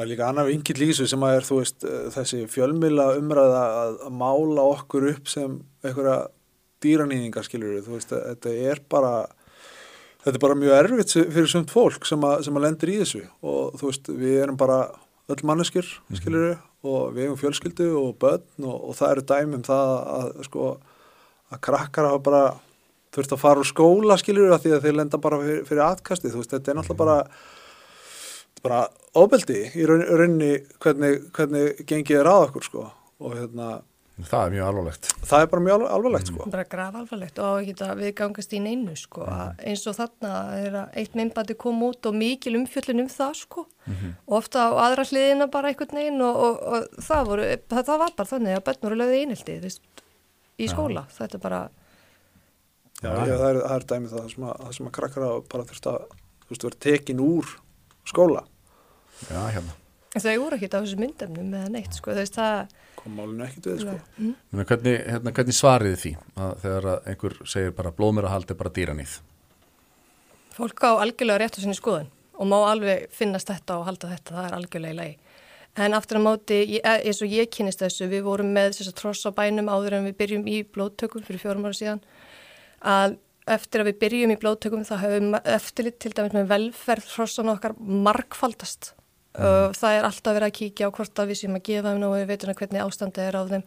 Það er líka annar vingill í þessu sem að er, veist, eh, þessi fjölmila umræða að, að mála okkur upp sem einhverja dýranýðingar, skiljur þú veist, þetta er bara, þetta er bara mjög erfitt fyrir sumt fólk sem að, sem að lendir í þessu. Og þú veist, við erum bara öll manneskjur, skiljur mm -hmm. og við hefum fjölskyldu og börn og, og það eru dæmum það að, sko, að krakkar hafa bara þurft að fara úr skóla, skiljur, því að þeir lenda bara fyrir, fyrir atkasti, þú veist, þetta er náttúrulega bara bara ofbeldi í rauninni hvernig, hvernig gengið er að okkur sko og hérna Það er mjög alvarlegt. Það er bara mjög alvarlegt sko. Bara graf alvarlegt og ekki það við gangast í neinu sko mm -hmm. eins og þarna er að eitt myndbandi kom út og mikil umfjöllin um það sko mm -hmm. og ofta á aðra hliðina bara einhvern veginn og, og, og það, voru, það, það var bara þannig að bennur lögði einhelti í skóla. Ja. Þetta er bara Já, já það, er, það er dæmið það sem að, það sem að krakkara bara þurft að þú veist, vera tekin úr skóla. Já, hérna. Það eru ekki á þessu myndefnum með neitt sko, veist það kom málinu ekkit við sko. Mm. hvernig, hérna, hvernig svariði því? Að þegar einhver segir bara blóðmjörahaldi bara dýranýð. Fólk á algjörlega rétt á sinni skoðun og má alveg finnast þetta og halda þetta það er algjörlega í lagi. En aftur á móti, e, eins og ég kynist þessu við vorum með þess að tross á bænum áður en við byrjum í blóðtökum fyrir fjórum ára síðan að eftir að við byrjum í blóðtökum þá hefum eftirlit til dæmis með velferð trossan okkar markfaldast og það er alltaf verið að kíkja á hvort að við sem að gefa þeim og við veitum hvernig ástandið er á þeim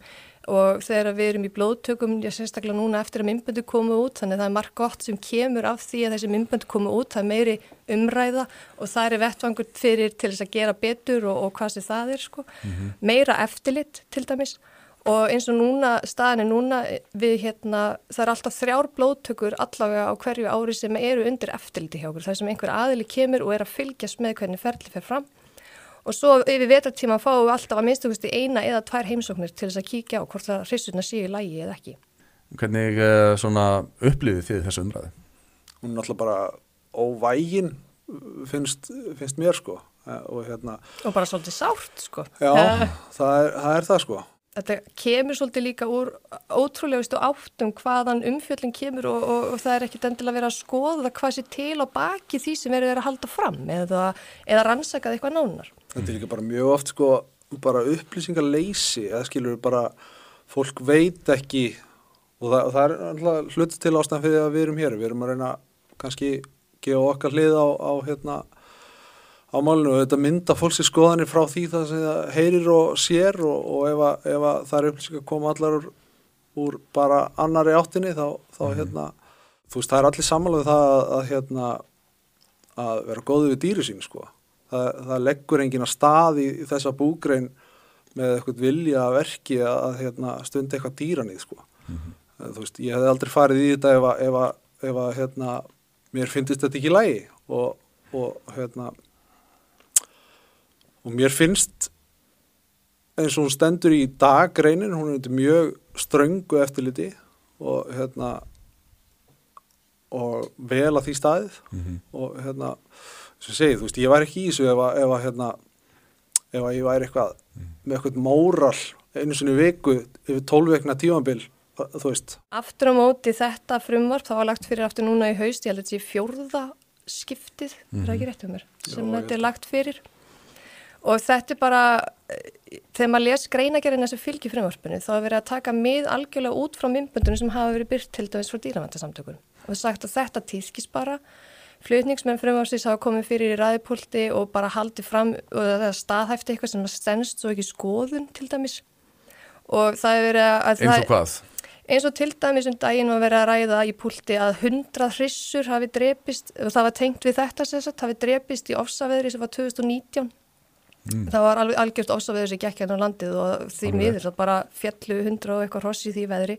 og þegar við erum í blóðtökum ég sérstaklega núna eftir að mymböndu komu út þannig að það er margt gott sem kemur af því að þessi mymböndu komu út, það er meiri umræða og það er vettvangur fyrir til þess að gera betur og, og hvað sem það er sko. mm -hmm. meira eftirlit til dæmis og eins og núna, staðinni núna við hérna, það er alltaf þrjár blóðtökur allavega á hverju ári sem eru undir eftirliti hjá okkur, það sem einhver aðili kemur og er að fylgjast með hvernig ferli fer fram og svo yfir vetartíma fáum við alltaf að minnstakusti eina eða tvær heimsóknir til þess að kíkja á hvort það hrissurna séu í lægi eða ekki. Hvernig svona upplifið þið þessu umræði? Hún er alltaf bara óvægin finnst, finnst mér sko eh, og hérna... Og bara svolítið sárt sko. Já, það er, það er það sko þetta kemur svolítið líka úr ótrúlegustu áttum hvaðan umfjöldin kemur og, og, og það er ekkit endilega verið að skoða hvað sé til á baki því sem verið að halda fram eða, eða rannsakað eitthvað nánar. Þetta er líka bara mjög oft sko bara upplýsingarleysi eða skilur bara fólk veit ekki og það, það er alltaf hluti til ástæðan fyrir að við erum hér, við erum að reyna kannski gefa okkar hlið á, á hérna á málinu og þetta mynda fólksins skoðanir frá því það sem það heyrir og sér og, og ef, að, ef að það er upplýsing að koma allar úr, úr bara annari áttinni þá, þá mm hérna, þú veist það er allir samanlega það að, að hérna að vera góðu við dýri sín sko. Það, það leggur engin að stað í, í þessa búgrein með eitthvað vilja að verki að hérna, stundi eitthvað dýranið sko. Mm þú veist ég hef aldrei farið í þetta ef að, ef að, ef að hérna mér finnst þetta ekki lægi og, og hérna og mér finnst eins og hún stendur í daggreinin hún er mjög ströngu eftirliti og hérna og vel að því staðið mm -hmm. og hérna sem segið, þú veist, ég væri ekki í þessu ef að, ef að hérna, ef að ég væri eitthvað mm. með eitthvað móral einu sinni viku yfir tólvekna tímanbill, þú veist Aftur á móti þetta frumvarp það var lagt fyrir aftur núna í haust, ég held að þetta sé fjórða skiptið, mm. það er ekki rétt um mér sem þetta er lagt fyrir Og þetta er bara, þegar maður les greinagerðina sem fylgir frumvarpinu, þá er verið að taka mið algjörlega út frá myndböndunum sem hafa verið byrt til dæmis frá dýravandarsamtökun. Og það er sagt að þetta týðkist bara, flutningsmenn frumvarsins hafa komið fyrir í ræðipólti og bara haldið fram og það er staðhæfti eitthvað sem stennst svo ekki skoðun til dæmis. Og það er verið að... Eins og hvað? Eins og til dæmis um daginn var verið að ræða í púlti að hundrað hrissur hafi drepist, það var tengt við þetta sérsagt, hafi drepist í ofsaveðri sem var 2019 Mm. Það var alveg algjört ofsafeður sem gekk hérna á landið og því Alveg. miður það bara fjallu hundra og eitthvað hossi því veðri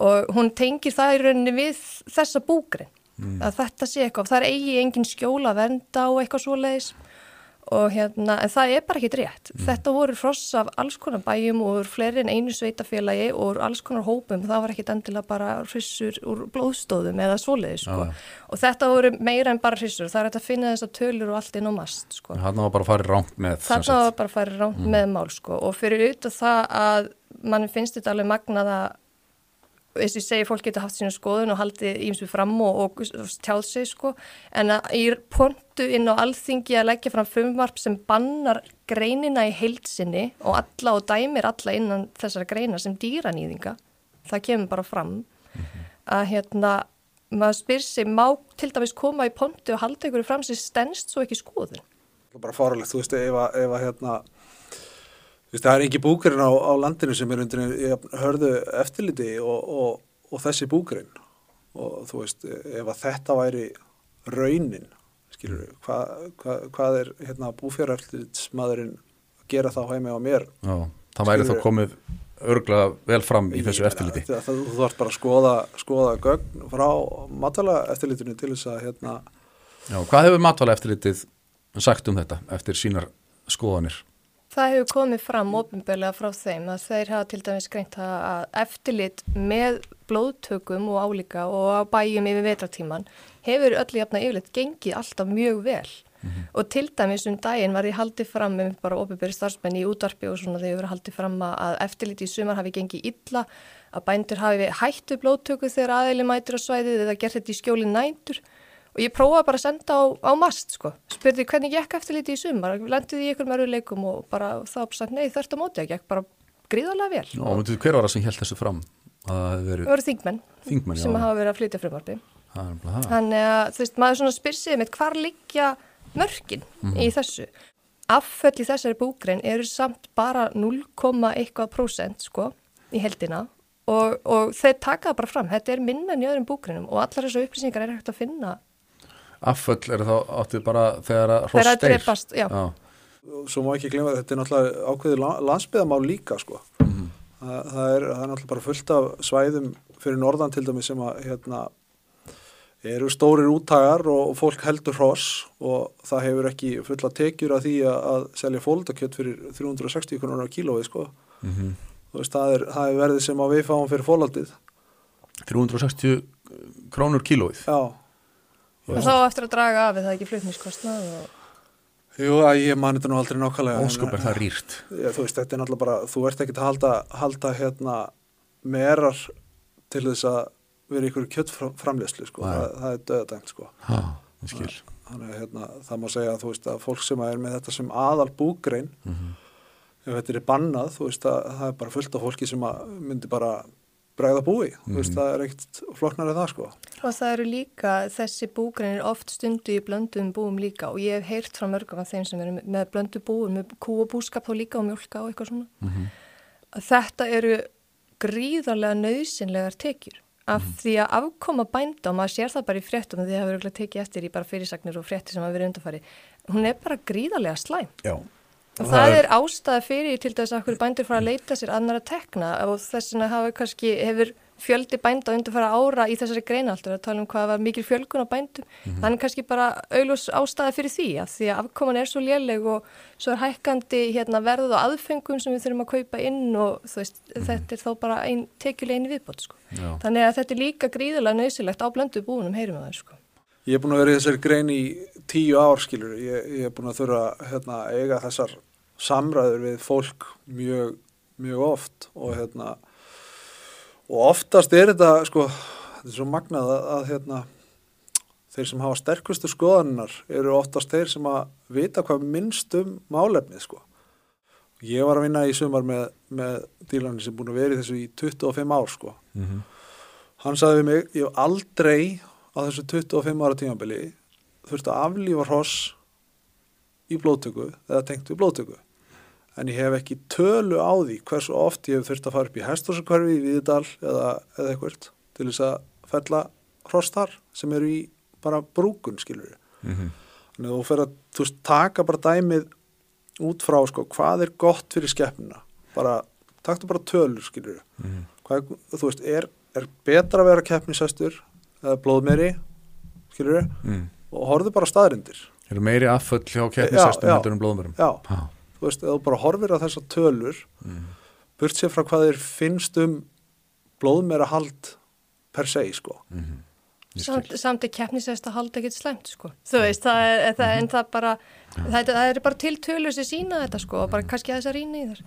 og hún tengir það í rauninni við þessa búgrin mm. að þetta sé eitthvað, það er eigi engin skjóla að venda og eitthvað svo leiðis og hérna, en það er bara ekki rétt mm. þetta voru fross af alls konar bæjum og fleiri en einu sveitafélagi og alls konar hópum, það var ekki endilega bara hrissur úr blóðstóðum eða svoleiði sko. ah. og þetta voru meira en bara hrissur, það er að finna þess að tölur og allt inn á mast sko. Þannig var bara að fara ránt með Þannig var bara að fara ránt mm. með mál sko. og fyrir auðvitað það að mann finnst þetta alveg magnað að eins og ég segi, fólk getur haft sína skoðun og haldið ímsu fram og, og, og tjáð sig sko, en að í pontu inn á alþingi að leggja fram frumvarp sem bannar greinina í heilsinni og alla og dæmir alla innan þessara greina sem dýranýðinga, það kemur bara fram að hérna maður spyr sig, má til dæmis koma í pontu og halda ykkur fram sem stennst svo ekki skoðun? Er bara fáralegt, þú veist, ef að hérna, þú veist, það er ekki búkurinn á, á landinu sem er undir hörðu eftirliti og, og, og þessi búkurinn og þú veist, ef að þetta væri raunin, skilur við, hva, hva, hvað er hérna búfjáreftirlitsmaðurinn að gera þá heimi á mér? Já, það væri þá komið örglega vel fram í þessu eftirliti Það, það, þú þarf bara að skoða, skoða gögn frá matala eftirlitinu til þess að hérna, Já, hvað hefur matvala eftirlitið sagt um þetta eftir sínar skoðanir? Það hefur komið fram ofinbeglega frá þeim að þeir hafa til dæmis greint að eftirlit með blóðtökum og álíka og bæjum yfir vetratíman hefur öllu jafna yfirleitt gengið alltaf mjög vel. Og til dæmis um daginn var því haldið fram með bara ofinbegri starfsmenn í útvarpi og svona þegar verið haldið fram að eftirlit í sumar hafi gengið illa að bændur hafi hættu blóðtöku þegar aðeili mætur á svæðið eða gert þetta í skjóli nændur og ég prófaði bara að senda á, á mast sko, spurði hvernig gekk eftirliti í sumar, lendiði í ykkur mörguleikum og bara það var sagt nei þörft á móti, það gekk bara gríðarlega vel. Og myndu hver var það sem held þessu fram? Að það verið? Voru þingmenn þingmenn, já, sem hafa verið að flytja það. þannig að þú veist, maður svona spyr sig með hvar liggja mörkin Mhm. í þessu? Afföll í þessari búgrein eru samt bara 0, eitthvað prósent sko í heldina og, og þeir taka bara fram, þetta er minna en í öðrum búgreinum og allar þessu upplýsingar er hægt að finna Afföll er þá áttið bara þegar að þegar hross deyr. já, Já, svo má ekki glemma að þetta er náttúrulega ákveðið landsbyðamál líka sko. Mhm. það, það, er, það er náttúrulega bara fullt af svæðum fyrir norðan til dæmi sem að hérna, eru stórir úttagar og fólk heldur hross og það hefur ekki fulla tekjur af því að, að selja fólkdakjött fyrir 360 krónur á kílói sko. mhm. Þú veist, það, er, það er verðið sem að við fáum fyrir fólaldið 360 krónur kílóið. já, og þá eftir að draga af það ekki flutningskostnað og jú að ég mani þetta nú aldrei nákvæmlega en- Óskup er það rýrt. Já, þú veist, þetta er náttúrulega bara, þú ert ekki að halda, halda hérna merar til þess að vera ykkur kjöttframleyslu, sko, það, það er döðadæmt, sko. Já, ég skil. Þannig að hérna, það má segja að þú veist að fólk sem er með þetta sem aðal búgrein, Mhm. ef þetta er bannað, þú veist að það er bara fullt af fólki sem að myndi bara bregða búi, þú veist, það er ekkert floknar en það, sko. Og það eru líka, þessi búgreinir oft stundu í blöndum búum líka og ég hef heyrt frá mörgum af þeim sem eru með- blöndu búum, með kú og búskap þá líka og mjölka og eitthvað svona. Að þetta eru gríðarlega nöðsynlegar tekjur af því að afkoma bænda og maður sér það bara í fréttum því að það hefur örugglega tekið eftir í bara fyrirsagnir og fréttir sem hafa verið undarfari. Hún er bara gríðarlega slæm. Já. Og það er ástæða fyrir til þess að hverju bændur fara að leita sér annara tekna og þess vegna hafa kannski, hefur fjöldi bænda undir fara ára í þessari greina alltaf að tala um hvað var mikil fjölgun á bændum. Þannig kannski bara auðlús ástæða fyrir því að því að afkoman er svo léleg og svo er hækkandi hérna, verð og aðfengum sem við þurfum að kaupa inn og veist, þetta er þá bara ein, tekjulegin viðbót. Sko. Þannig að þetta er líka gríðarlega nöðsilegt á blöndu búinum, heyrum við það. Sko. Ég er búin að vera í þessari grein í tíu ár, skilur, ég, ég er búin að þurfa hérna, að eiga þessar samræður við fólk mjög, mjög oft og hérna, og oftast er þetta, sko, þetta er svo magnað að, að hérna, þeir sem hafa sterkustu skoðaninnar eru oftast þeir sem að vita hvað minnst um málefnið, sko. Ég var að vinna í sumar með, með dílarni sem búin að vera í þessu í 25 ár, sko. Mhm. Hann sagði við mig, ég hef aldrei á þessu 25 ára tímabili þurfti að aflífa hross í blóðtöku eða tengt við blóðtöku. En ég hef ekki tölu á því hversu oft ég hef þurft að fara upp í hestósakvarfi í Víðidal eða, eða eitthvað til þess að fella hross þar sem eru í bara brúkun, skilur við. Mhm. Þannig að þú fer að þú veist, taka bara dæmið út frá sko, hvað er gott fyrir skeppnuna. Bara, taktu bara tölur, skilur við. Mhm. Hvað, er- þú veist, er, er betra að vera keppnisæstur eða blóðmeri, skilur Mm. og horfðu bara staðrindir. Eru meiri afföll hjá Já, keppnisestum heldur en blóðmörum? Já, Já. Þú veist, ef þú bara horfir á þessar tölur, Mm. burt sér frá hvað þeir finnst um blóðmera hald per se, sko. Mhm. Samt, samt er keppnisæst að halda ekkert slemt sko. Þú veist, það er, það, en það bara, það, það er bara til tölur sem sína þetta sko og bara kannski að þess að rýna í þar.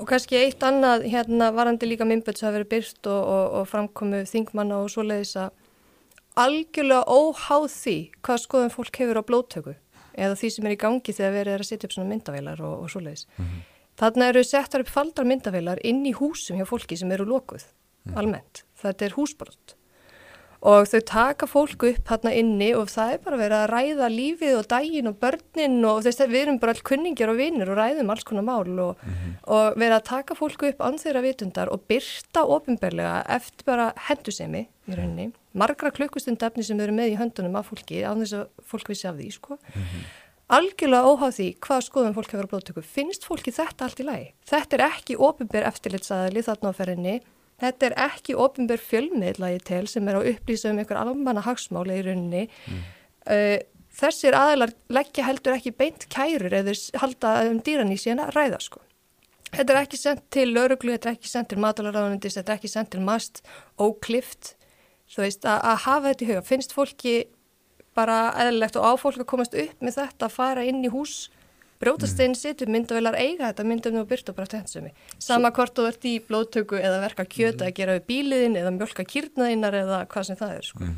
Og kannski eitt annað, hérna, varandi líka minnböld sem hafa verið byrst og, og, og framkomu þingmanna og svoleiðis að algjörlega óháð því hvað skoðum fólk hefur á blóttöku eða því sem er í gangi þegar verið er að setja upp svona myndavélar og, og svoleiðis. Mm -hmm. Þannig eru settar upp faldar myndavélar inn í húsum hjá fólki sem eru lokuð, mm -hmm. almennt. Þetta er húsbrott og þau taka fólku upp hérna inni og það er bara verið að ræða lífið og daginn og börnin og þess að við erum bara all kunningjar og vinnir og ræðum alls konar mál og, mm -hmm. og verið að taka fólku upp anþeira vitundar og byrta ofinberlega eftir bara hendusemi í rauninni, margra klukkustundafni sem eru með í höndunum af fólki á þess að fólk vissi af því sko. Mm -hmm. algjörlega óháð því hvað skoðum fólk hefur á blóttöku, finnst fólki þetta allt í lagi? Þetta er ekki ofinber eftirlitsaðli þarna á ferðinni Þetta er ekki ofinbjörn fjölmiðlagi til sem er á upplýsa um einhver almanna hagsmáli í rauninni. Mm. Uh, þessir aðeinar leggja heldur ekki beint kærur eða halda um dýran í síðan að ræða sko. Þetta er ekki sendt til lauruglu, þetta er ekki sendt til matalarraðunindis, þetta er ekki sendt til mast og klift. Þú veist, að, að hafa þetta í huga. Finnst fólki bara eðlilegt og á fólk að komast upp með þetta að fara inn í hús Brótastinn mm. situr myndavelar eiga þetta myndum og byrta bara tennsumi. Sama hvort þú ert í blóðtöku eða verka kjöta mm. að gera við bíliðin eða mjölka kýrnaðinnar eða hvað sem það er. Sko. Mm.